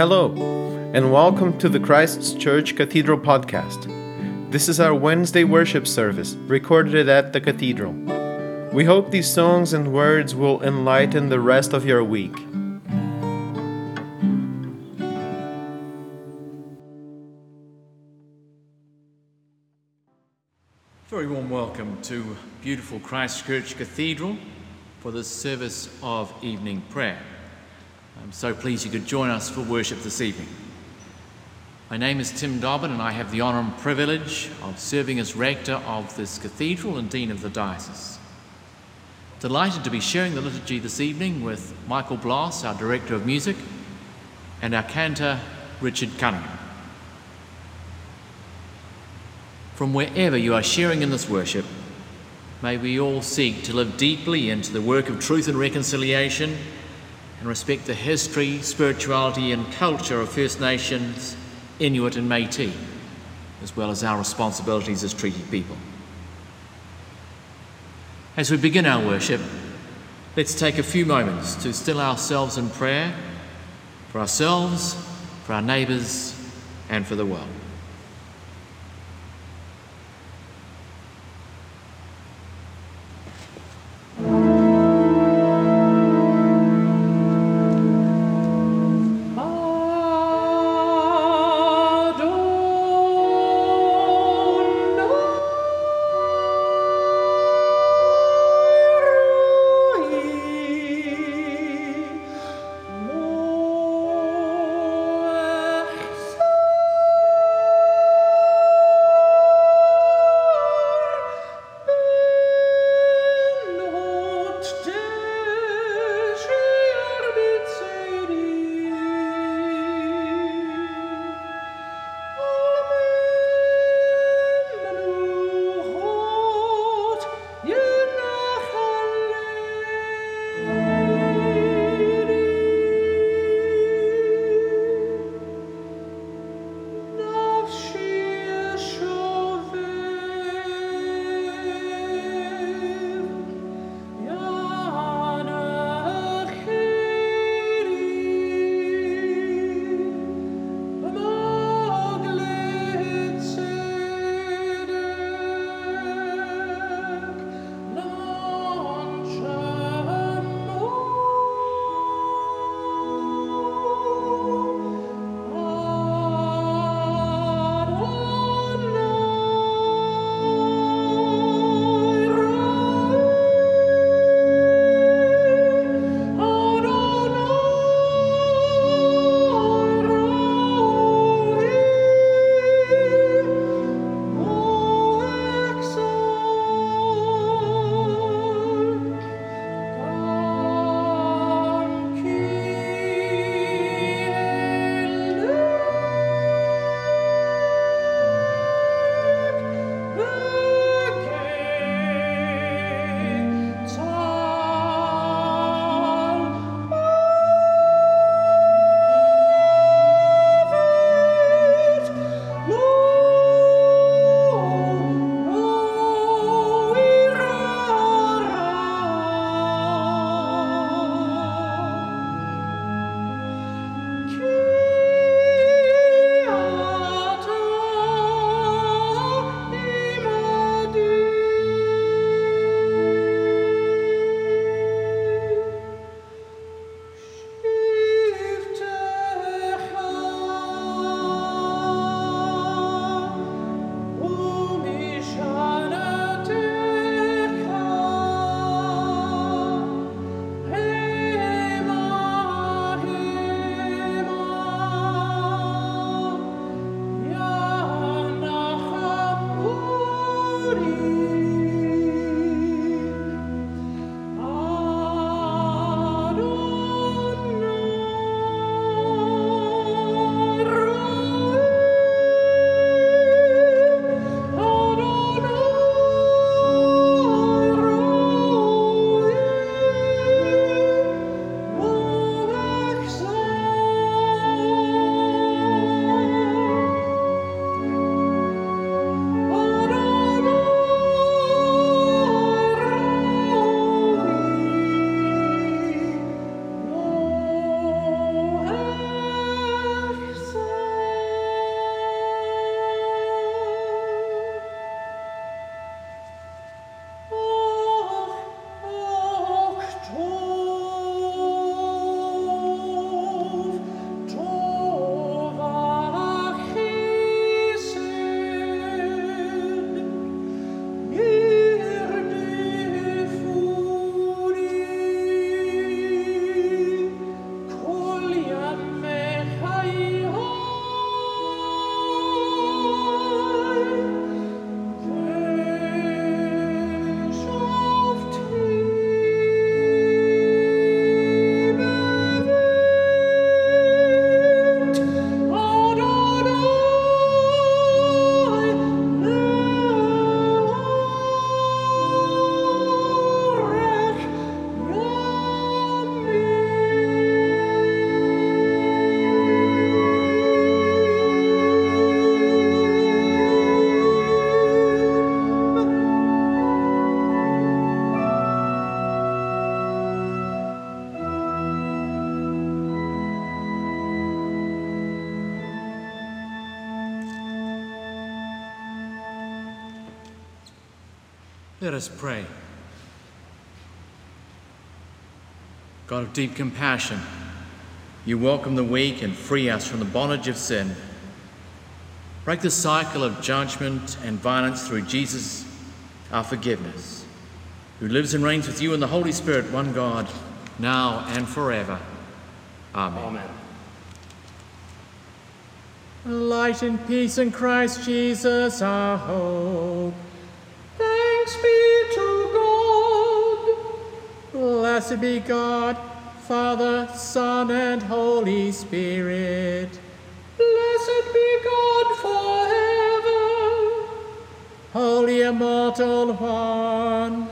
Hello, and welcome to the Christ's Church Cathedral podcast. This is our Wednesday worship service, recorded at the cathedral. We hope these songs and words will enlighten the rest of your week. Very warm welcome to beautiful Christchurch Cathedral for the service of evening prayer. I'm so pleased you could join us for worship this evening. My name is Tim Dobbin, and I have the honour and privilege of serving as rector of this cathedral and dean of the diocese. Delighted to be sharing the liturgy this evening with Michael Bloss, our director of music, and our cantor, Richard Cunningham. From wherever you are sharing in this worship, may we all seek to live deeply into the work of truth and reconciliation and respect the history, spirituality, and culture of First Nations, Inuit, and Metis, as well as our responsibilities as treaty people. As we begin our worship, let's take a few moments to still ourselves in prayer for ourselves, for our neighbours, and for the world. Let us pray. God of deep compassion, you welcome the weak and free us from the bondage of sin. Break the cycle of judgment and violence through Jesus, our forgiveness, who lives and reigns with you in the Holy Spirit, one God, now and forever. Amen. Amen. Light and peace in Christ Jesus, our hope. Blessed be God, Father, Son, and Holy Spirit. Blessed be God forever. Holy Immortal One,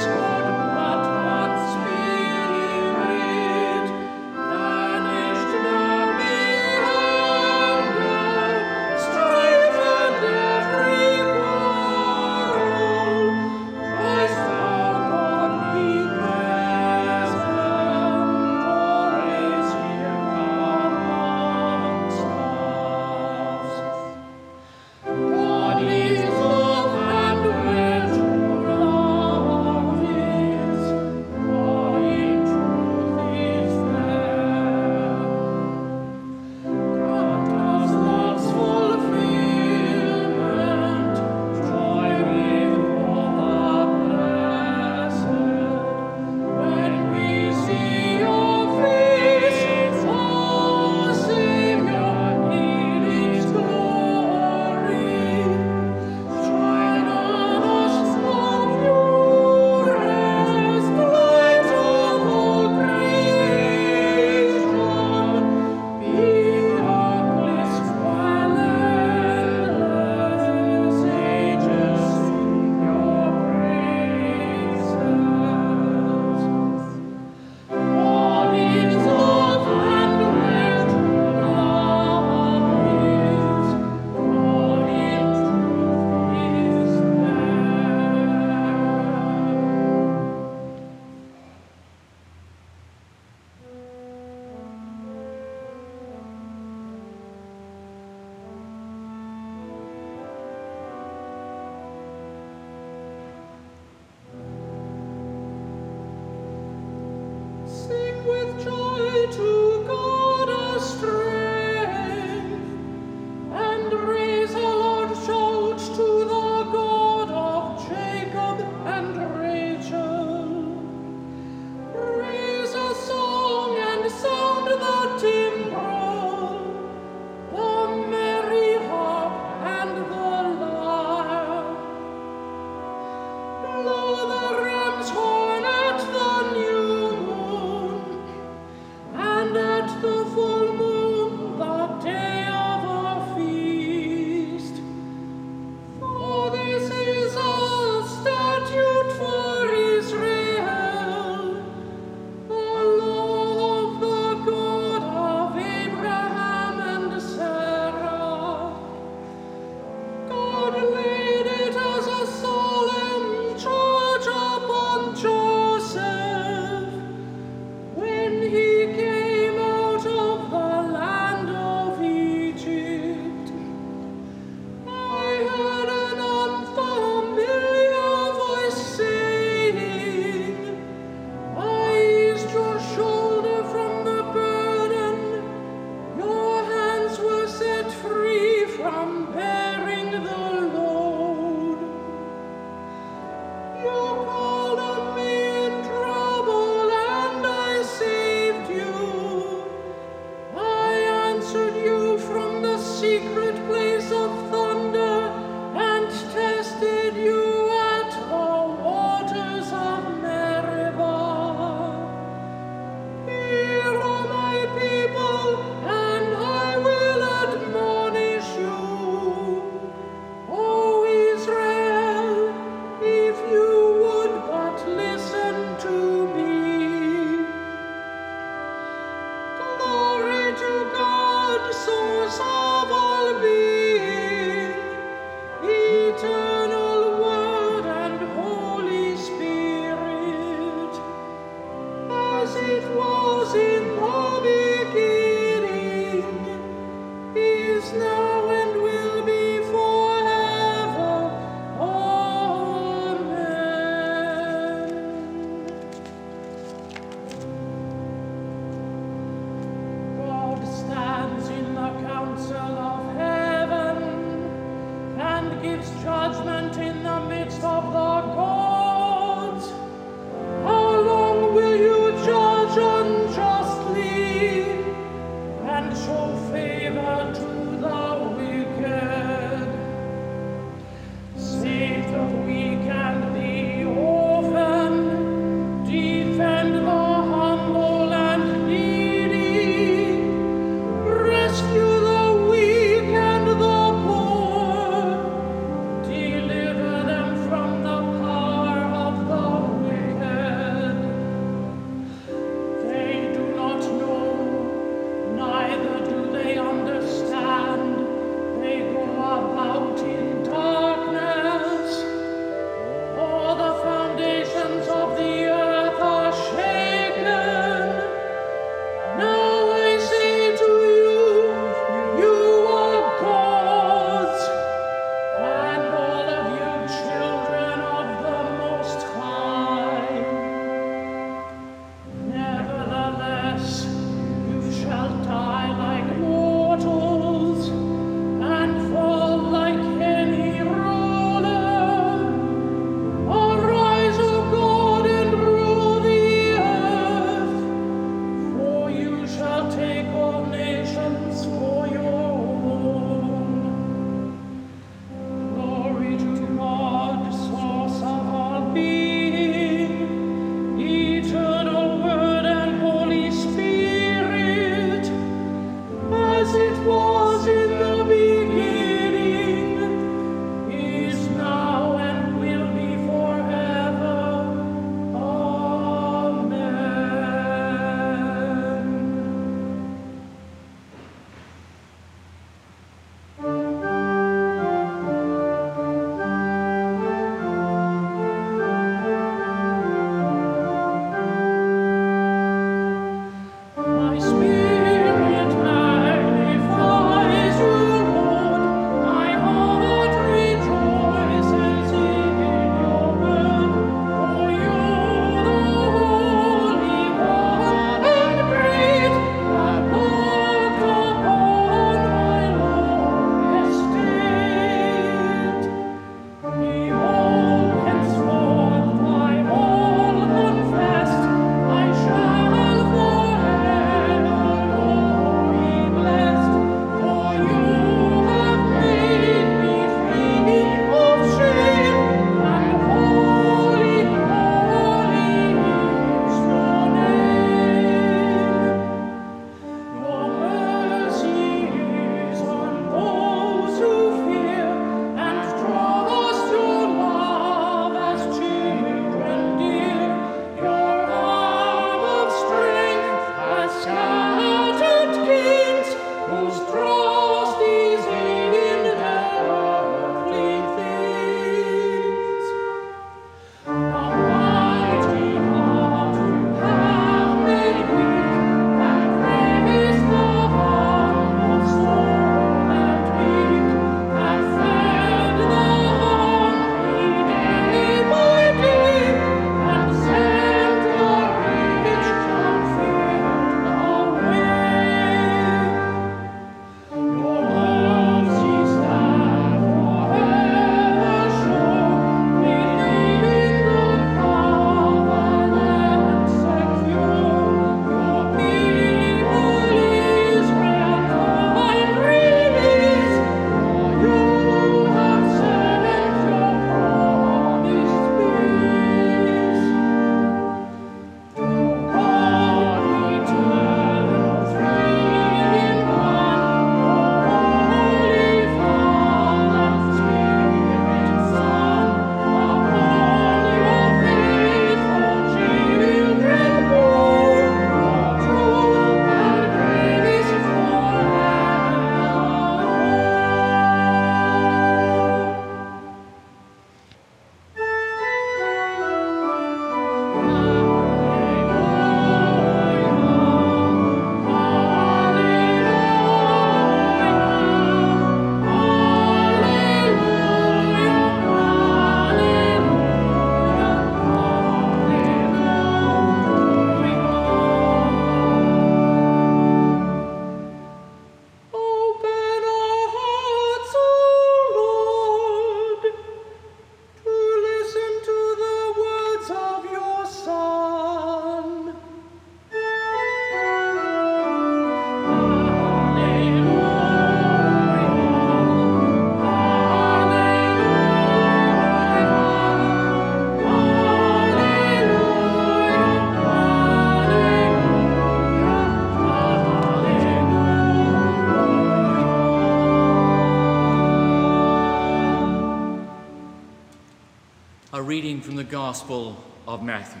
Gospel of Matthew.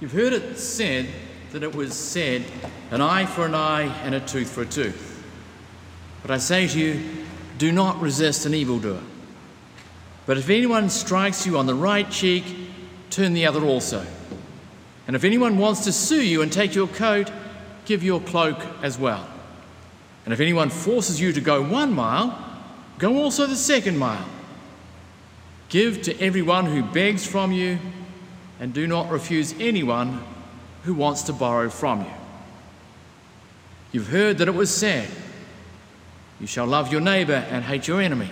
You've heard it said that it was said, an eye for an eye and a tooth for a tooth. But I say to you, do not resist an evildoer. But if anyone strikes you on the right cheek, turn the other also. And if anyone wants to sue you and take your coat, give your cloak as well. And if anyone forces you to go one mile, go also the second mile. Give to everyone who begs from you, and do not refuse anyone who wants to borrow from you. You've heard that it was said, You shall love your neighbor and hate your enemy.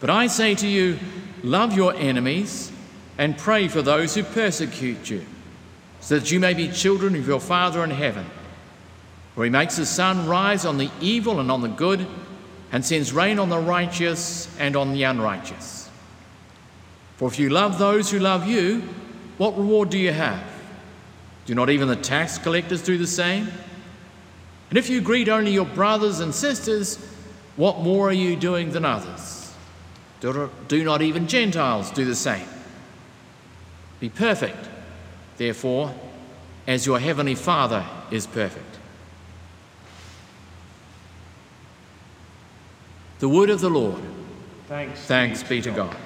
But I say to you, love your enemies and pray for those who persecute you, so that you may be children of your Father in heaven, For he makes the sun rise on the evil and on the good, and sends rain on the righteous and on the unrighteous. For if you love those who love you, what reward do you have? Do not even the tax collectors do the same? And if you greet only your brothers and sisters, what more are you doing than others? Do not even Gentiles do the same? Be perfect, therefore, as your heavenly Father is perfect. The word of the Lord. Thanks, Thanks be to God.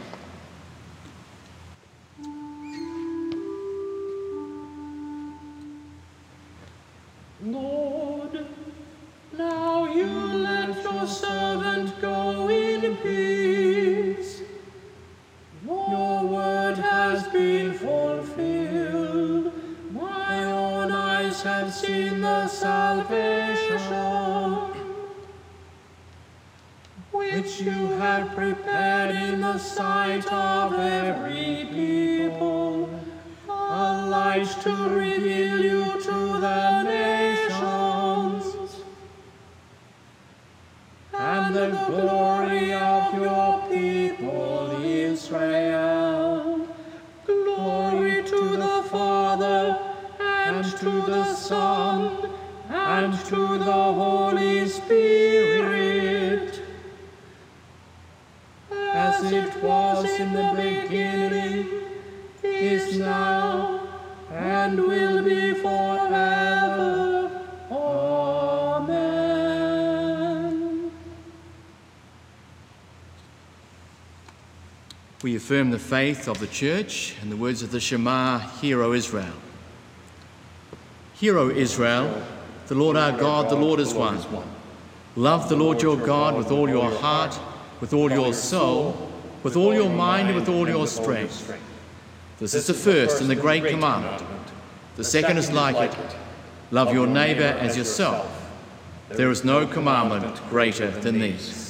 We affirm the faith of the Church and the words of the Shema, Hear, O Israel. Hear, O Israel, the Lord our God, the Lord is one. Love the Lord your God with all your heart, with all your soul, with all your mind, and with all your strength. This is the first and the great commandment. The second is like it love your neighbour as yourself. There is no commandment greater than these.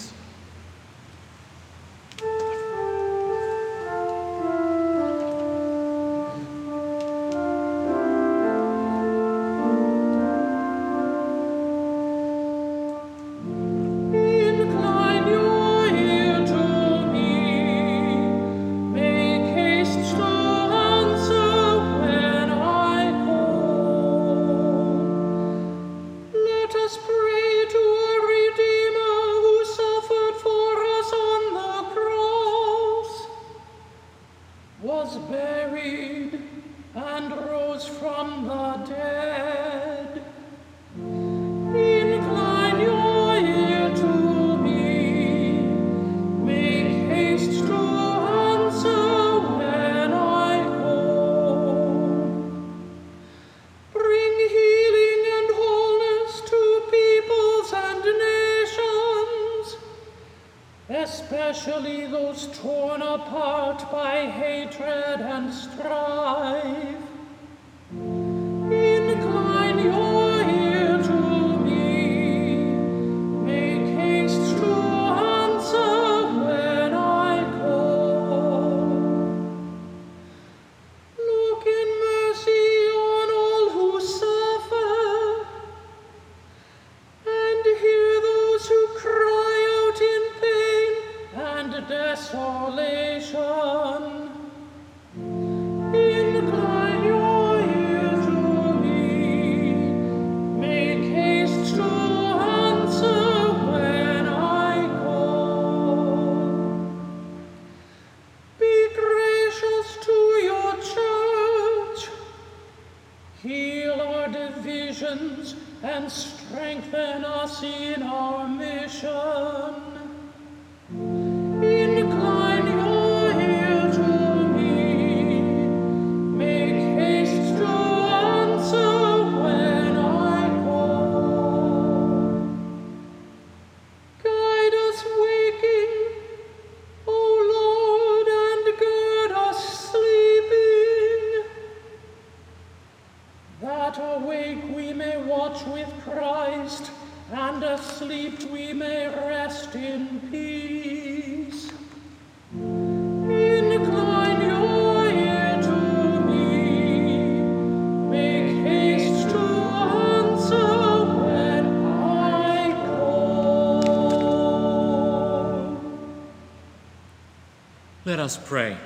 Let us pray.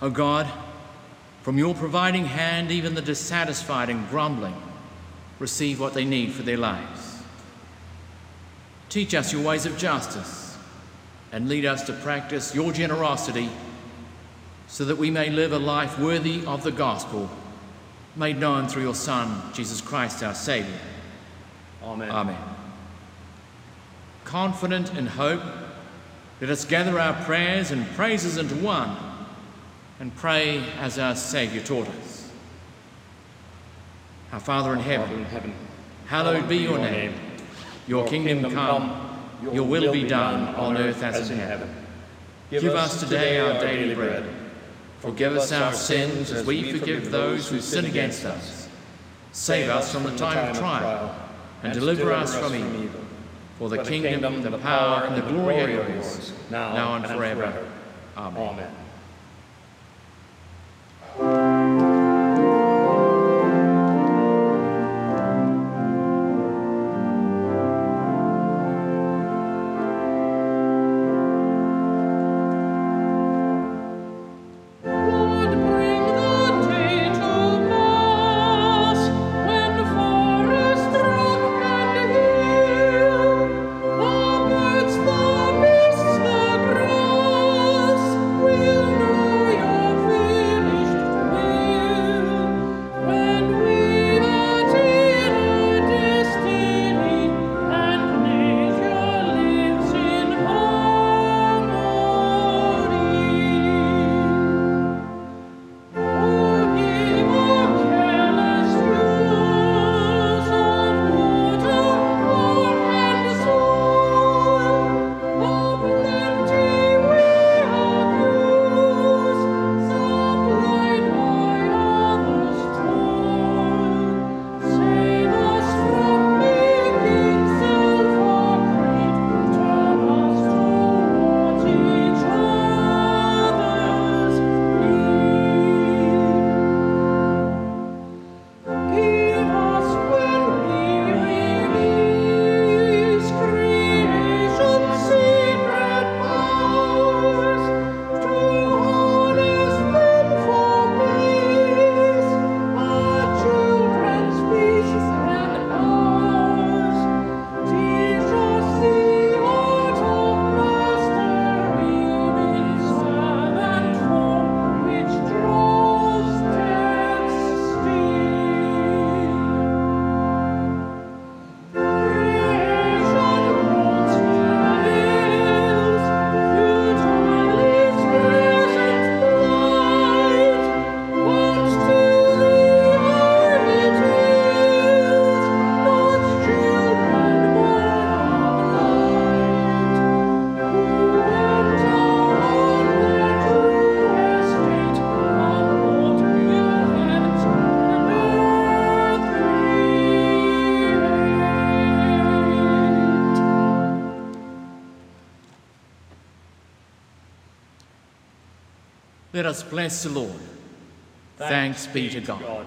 O God, from your providing hand, even the dissatisfied and grumbling receive what they need for their lives. Teach us your ways of justice and lead us to practice your generosity so that we may live a life worthy of the gospel made known through your Son, Jesus Christ, our Saviour. Amen. Amen. Confident in hope, let us gather our prayers and praises into one and pray as our Saviour taught us. Our Father in Father heaven, in heaven, hallowed be your name. Your kingdom come, your will be done on earth as in heaven. Give us today our daily bread. Forgive us our sins as we forgive those who sin against us. Save us from the time of trial and deliver us from evil. For the kingdom, the power, and the glory are yours, now and forever. Amen. Us bless the Lord. Thanks be to God. Thank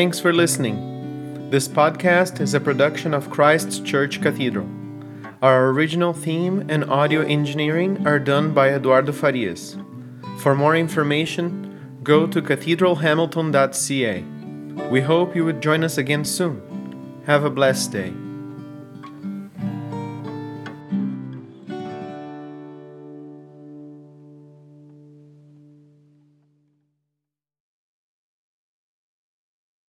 Thanks for listening. This podcast is a production of Christ's Church Cathedral. Our original theme and audio engineering are done by Eduardo Farias. For more information, go to cathedralhamilton.ca. We hope you would join us again soon. Have a blessed day.